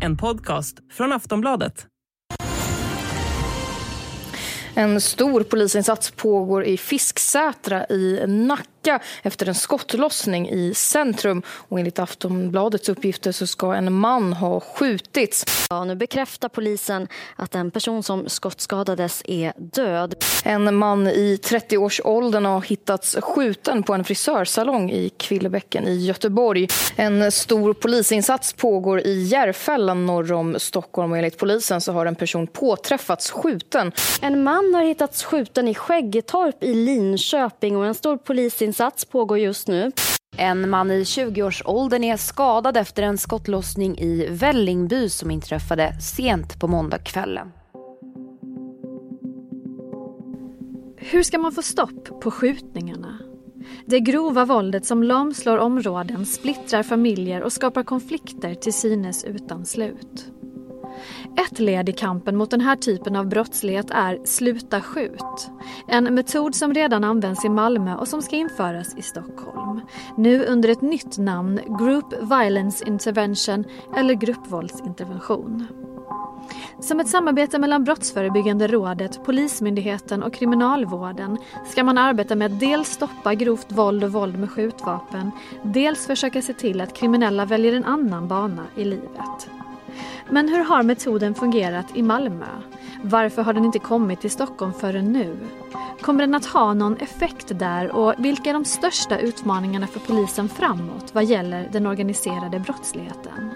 En podcast från Aftonbladet. En stor polisinsats pågår i Fisksätra i Nacka efter en skottlossning i centrum. Och enligt Aftonbladets uppgifter så ska en man ha skjutits. Ja, nu bekräftar polisen att en person som skottskadades är död. En man i 30-årsåldern har hittats skjuten på en frisörsalong i Kvillebäcken i Göteborg. En stor polisinsats pågår i Järfälla norr om Stockholm och enligt polisen så har en person påträffats skjuten. En man har hittats skjuten i Skäggetorp i Linköping och en stor polisinsats pågår just nu. En man i 20-årsåldern är skadad efter en skottlossning i Vällingby som inträffade sent på måndagskvällen. Hur ska man få stopp på skjutningarna? Det grova våldet som lamslår områden, splittrar familjer och skapar konflikter till synes utan slut. Ett led i kampen mot den här typen av brottslighet är Sluta skjut. En metod som redan används i Malmö och som ska införas i Stockholm. Nu under ett nytt namn, Group Violence Intervention eller gruppvåldsintervention. Som ett samarbete mellan Brottsförebyggande rådet, Polismyndigheten och Kriminalvården ska man arbeta med att dels stoppa grovt våld och våld med skjutvapen, dels försöka se till att kriminella väljer en annan bana i livet. Men hur har metoden fungerat i Malmö? Varför har den inte kommit till Stockholm förrän nu? Kommer den att ha någon effekt där och vilka är de största utmaningarna för polisen framåt vad gäller den organiserade brottsligheten?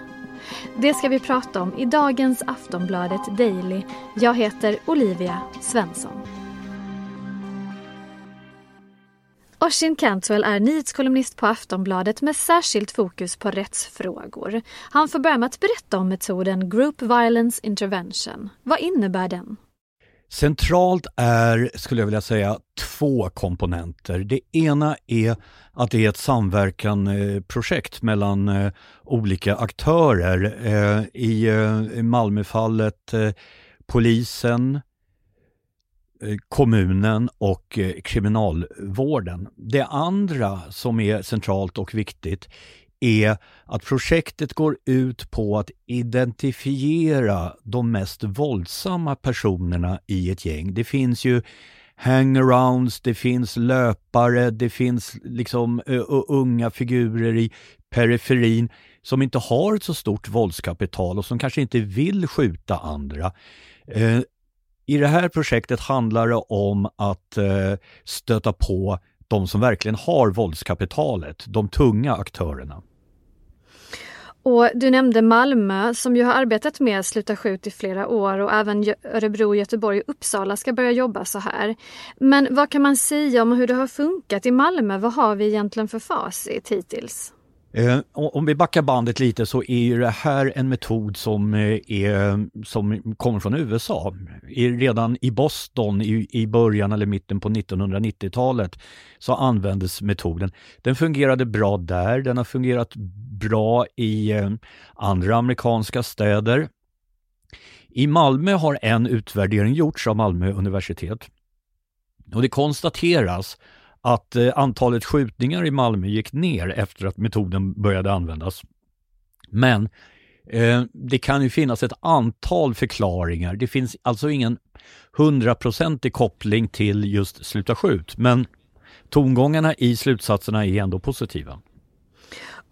Det ska vi prata om i dagens Aftonbladet Daily. Jag heter Olivia Svensson. Oshin Cantwell är nyhetskolumnist på Aftonbladet med särskilt fokus på rättsfrågor. Han får börja med att berätta om metoden Group Violence Intervention. Vad innebär den? Centralt är, skulle jag vilja säga, två komponenter. Det ena är att det är ett samverkanprojekt mellan eh, olika aktörer. Eh, eh, I Malmöfallet polisen, Eh, kommunen och eh, kriminalvården. Det andra som är centralt och viktigt är att projektet går ut på att identifiera de mest våldsamma personerna i ett gäng. Det finns ju hangarounds, det finns löpare, det finns liksom uh, unga figurer i periferin som inte har ett så stort våldskapital och som kanske inte vill skjuta andra. Uh, i det här projektet handlar det om att eh, stöta på de som verkligen har våldskapitalet, de tunga aktörerna. Och du nämnde Malmö som ju har arbetat med Sluta skjut i flera år och även Örebro, Göteborg och Uppsala ska börja jobba så här. Men vad kan man säga om hur det har funkat i Malmö? Vad har vi egentligen för facit hittills? Eh, om vi backar bandet lite så är ju det här en metod som, eh, är, som kommer från USA. Redan i Boston i, i början eller mitten på 1990-talet så användes metoden. Den fungerade bra där, den har fungerat bra i eh, andra amerikanska städer. I Malmö har en utvärdering gjorts av Malmö universitet och det konstateras att eh, antalet skjutningar i Malmö gick ner efter att metoden började användas. Men eh, det kan ju finnas ett antal förklaringar. Det finns alltså ingen hundraprocentig koppling till just sluta skjut, men tongångarna i slutsatserna är ändå positiva.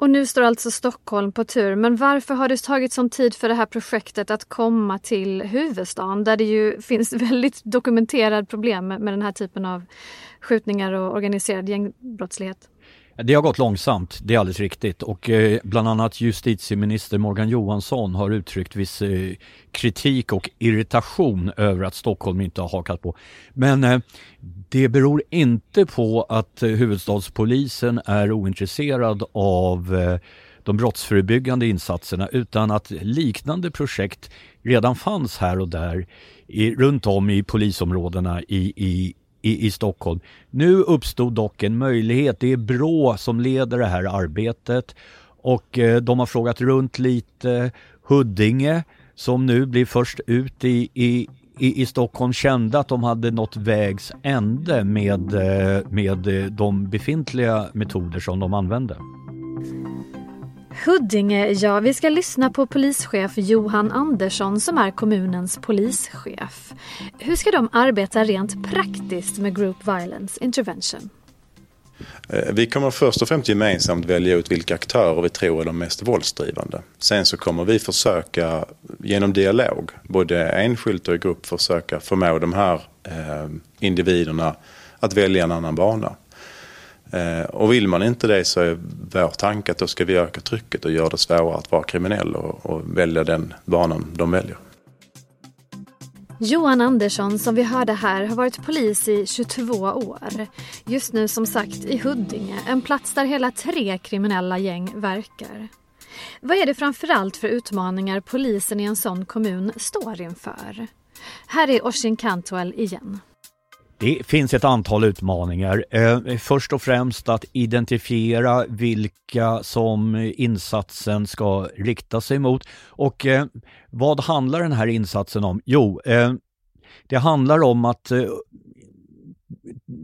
Och nu står alltså Stockholm på tur. Men varför har det tagit sån tid för det här projektet att komma till huvudstaden där det ju finns väldigt dokumenterade problem med den här typen av skjutningar och organiserad gängbrottslighet? Det har gått långsamt, det är alldeles riktigt och eh, bland annat justitieminister Morgan Johansson har uttryckt viss eh, kritik och irritation över att Stockholm inte har hakat på. Men eh, det beror inte på att eh, huvudstadspolisen är ointresserad av eh, de brottsförebyggande insatserna utan att liknande projekt redan fanns här och där i, runt om i polisområdena i, i, i, i Stockholm. Nu uppstod dock en möjlighet. Det är Brå som leder det här arbetet och eh, de har frågat runt lite. Huddinge som nu blir först ut i, i, i, i Stockholm kände att de hade nått vägs ände med, eh, med eh, de befintliga metoder som de använde. Huddinge, ja, vi ska lyssna på polischef Johan Andersson som är kommunens polischef. Hur ska de arbeta rent praktiskt med Group Violence Intervention? Eh, vi kommer först och främst gemensamt välja ut vilka aktörer vi tror är de mest våldsdrivande. Sen så kommer vi försöka genom dialog, både enskilt och i grupp, försöka förmå de här eh, individerna att välja en annan bana. Eh, och vill man inte det så är vår tanke att då ska vi öka trycket och göra det svårare att vara kriminell och, och välja den banan de väljer. Johan Andersson som vi hörde här har varit polis i 22 år. Just nu som sagt i Huddinge, en plats där hela tre kriminella gäng verkar. Vad är det framförallt för utmaningar polisen i en sån kommun står inför? Här är Oshin Cantwell igen. Det finns ett antal utmaningar. Eh, först och främst att identifiera vilka som insatsen ska rikta sig mot. Och eh, vad handlar den här insatsen om? Jo, eh, det handlar om att eh,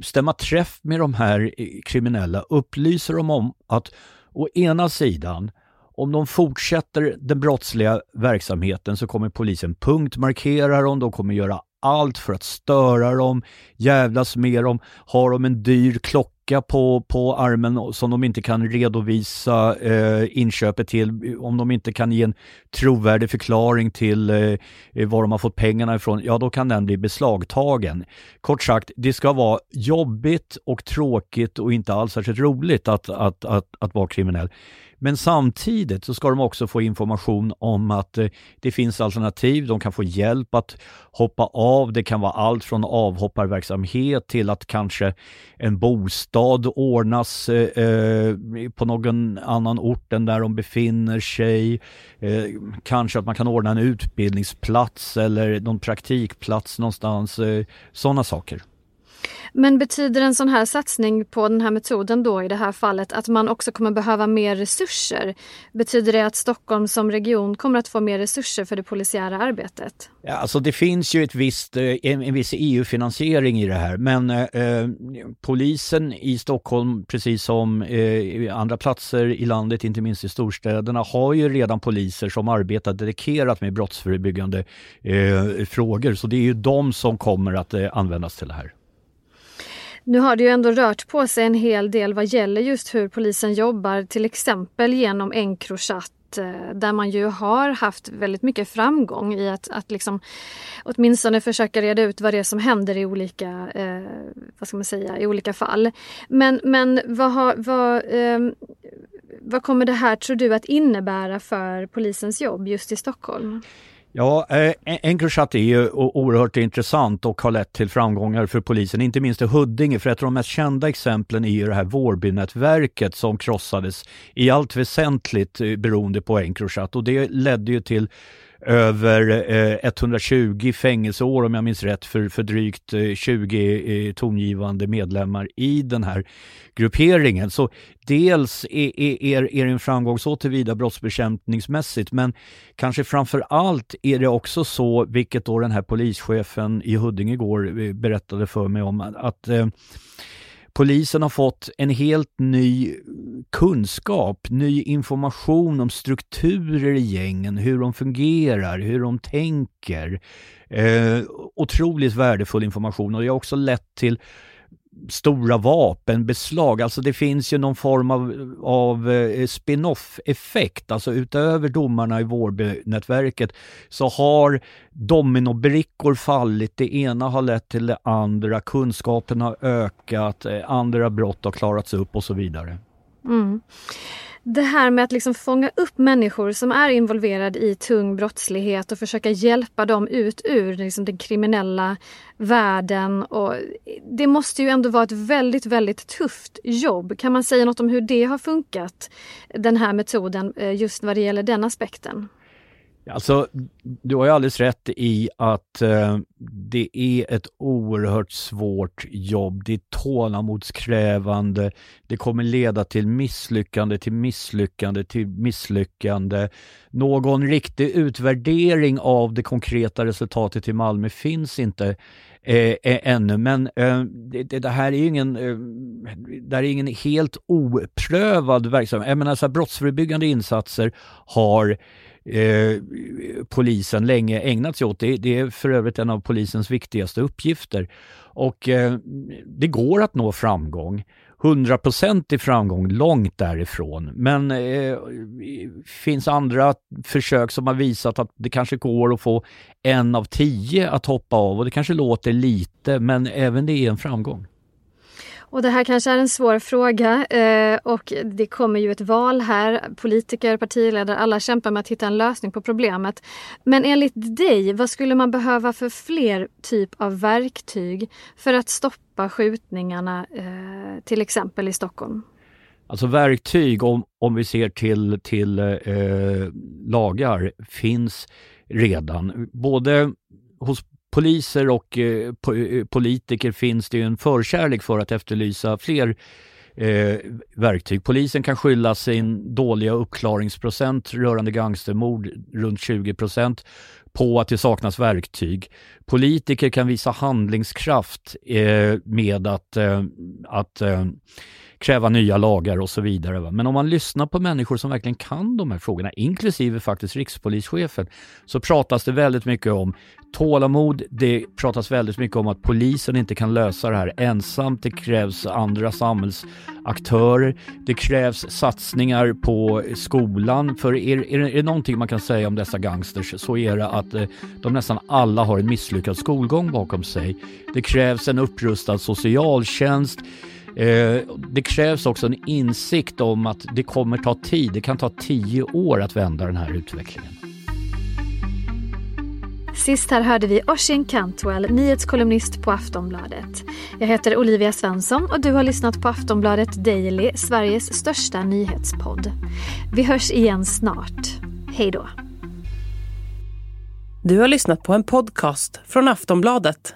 stämma träff med de här eh, kriminella, upplyser dem om att å ena sidan om de fortsätter den brottsliga verksamheten så kommer polisen punktmarkera dem, de kommer göra allt för att störa dem, jävlas med dem, har de en dyr klocka på, på armen som de inte kan redovisa eh, inköpet till, om de inte kan ge en trovärdig förklaring till eh, eh var de har fått pengarna ifrån, ja då kan den bli beslagtagen. Kort sagt, det ska vara jobbigt och tråkigt och inte alls särskilt roligt att, att, att, att vara kriminell. Men samtidigt så ska de också få information om att eh, det finns alternativ. De kan få hjälp att hoppa av. Det kan vara allt från avhopparverksamhet till att kanske en bostad ordnas eh, eh på någon annan ort än där de befinner sig. Eh, kanske att man kan ordna en utbildningsplats eller någon praktikplats någonstans. Eh, Sådana saker. Men betyder en sån här satsning på den här metoden då i det här fallet att man också kommer behöva mer resurser? Betyder det att Stockholm som region kommer att få mer resurser för det polisiära arbetet? Ja, alltså det finns ju ett visst, eh, en, en viss EU-finansiering i det här men eh, eh, polisen i Stockholm precis som eh, andra platser i landet, inte minst i storstäderna, har ju redan poliser som arbetar dedikerat med brottsförebyggande eh, frågor så det är ju de som kommer att eh, användas till det här. Nu har det ju ändå rört på sig en hel del vad gäller just hur polisen jobbar, till exempel genom Encrochat eh, där man ju har haft väldigt mycket framgång i att, att liksom åtminstone försöka reda ut vad det är som händer i olika, eh, vad ska man säga, i olika fall. Men, men vad, har, vad, eh, vad kommer det här, tror du, att innebära för polisens jobb just i Stockholm? Ja, eh, Encrochat är ju oerhört intressant och har lett till framgångar för polisen, inte minst i Huddinge, för ett av de mest kända exemplen är ju det här Vårbynätverket som krossades i allt väsentligt eh, beroende på Encrochat och det ledde ju till över eh, 120 fängelseår om jag minns rätt för, för drygt eh, 20 eh, tongivande medlemmar i den här grupperingen. Så dels är, är, är det en framgång så tillvida brottsbekämpningsmässigt men kanske framför allt är det också så, vilket då den här polischefen i Huddinge igår berättade för mig om, att eh, Polisen har fått en helt ny kunskap, ny information om strukturer i gängen, hur de fungerar, hur de tänker. Eh, otroligt värdefull information och det har också lett till stora vapenbeslag. Alltså det finns ju någon form av, av eh, spin-off-effekt. Alltså utöver domarna i Vårbynätverket så har dominobrickor fallit. Det ena har lett till det andra. Kunskapen har ökat, eh, andra brott har klarats upp och så vidare. Mm det här med att liksom fånga upp människor som är involverade i tung brottslighet och försöka hjälpa dem ut ur liksom den kriminella världen. Och det måste ju ändå vara ett väldigt, väldigt tufft jobb. Kan man säga något om hur det har funkat, den här metoden, eh, just vad det gäller den aspekten? Alltså, du har ju alldeles rätt i att eh, det är ett oerhört svårt jobb. Det är tålamodskrävande. Det kommer leda till misslyckande, till misslyckande, till misslyckande. Någon riktig utvärdering av det konkreta resultatet i Malmö finns inte eh, ännu. Men eh, det, det, här är ingen, eh, det är ingen helt oprövad verksamhet. Jag menar, så här, brottsförebyggande insatser har eh, polisen länge ägnat sig åt. Det, det, är för övrigt en av polisens viktigaste uppgifter. Och eh, det går att nå framgång. 100% framgång långt därifrån. Men eh, finns andra försök som har visat att det kanske går att få en av tio att hoppa av och det kanske låter lite men även det är en framgång. Och det här kanske är en svår fråga eh, och det kommer ju ett val här. Politiker, partiledare, alla kämpar med att hitta en lösning på problemet. Men enligt dig, vad skulle man behöva för fler typ av verktyg för att stoppa skjutningarna eh, till exempel i Stockholm? Alltså verktyg, om, om vi ser till, till eh, lagar, finns redan. Både hos poliser och eh, po eh, politiker finns det en förkärlek för att efterlysa fler eh, verktyg. Polisen kan skylla sin dåliga uppklaringsprocent rörande gangstermord, runt 20 procent, på att det saknas verktyg. Politiker kan visa handlingskraft eh, med att, eh, att eh, kräva nya lagar och så vidare. Men om man lyssnar på människor som verkligen kan de här frågorna, inklusive faktiskt rikspolischefen, så pratas det väldigt mycket om tålamod. Det pratas väldigt mycket om att polisen inte kan lösa det här ensamt. Det krävs andra samhällsaktörer. Det krävs satsningar på skolan. För är, är, är det någonting man kan säga om dessa gangsters så är det att eh, de nästan alla har en misslyckad skolgång bakom sig. Det krävs en upprustad socialtjänst. Eh, det krävs också en insikt om att det kommer ta tid. Det kan ta tio år att vända den här utvecklingen. Sist här hörde vi Oisin Cantwell, nyhetskolumnist på Aftonbladet. Jag heter Olivia Svensson och du har lyssnat på Aftonbladet Daily, Sveriges största nyhetspodd. Vi hörs igen snart. Hej då. Du har lyssnat på en podcast från Aftonbladet.